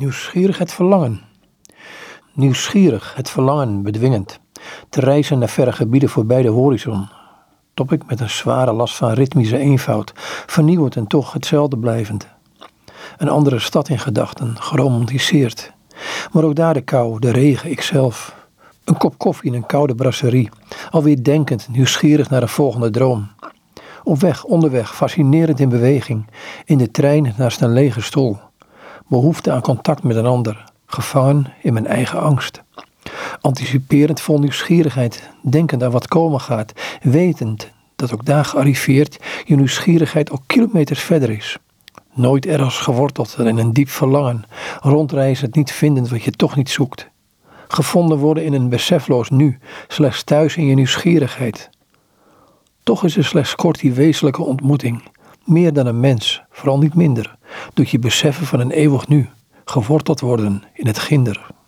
Nieuwsgierig het verlangen. Nieuwsgierig het verlangen bedwingend. Te reizen naar verre gebieden voorbij de horizon. Top ik met een zware last van ritmische eenvoud, vernieuwend en toch hetzelfde blijvend. Een andere stad in gedachten, geromantiseerd. Maar ook daar de kou, de regen, ikzelf. Een kop koffie in een koude brasserie. Alweer denkend, nieuwsgierig naar een volgende droom. Op weg, onderweg, fascinerend in beweging. In de trein naast een lege stoel. Behoefte aan contact met een ander. Gevangen in mijn eigen angst. Anticiperend vol nieuwsgierigheid, denkend aan wat komen gaat. Wetend dat ook daar gearriveerd je nieuwsgierigheid al kilometers verder is. Nooit ergens geworteld in een diep verlangen. Rondreizend niet vindend wat je toch niet zoekt. Gevonden worden in een besefloos nu, slechts thuis in je nieuwsgierigheid. Toch is er slechts kort die wezenlijke ontmoeting. Meer dan een mens, vooral niet minder, doet je beseffen van een eeuwig nu, geworteld worden in het ginder.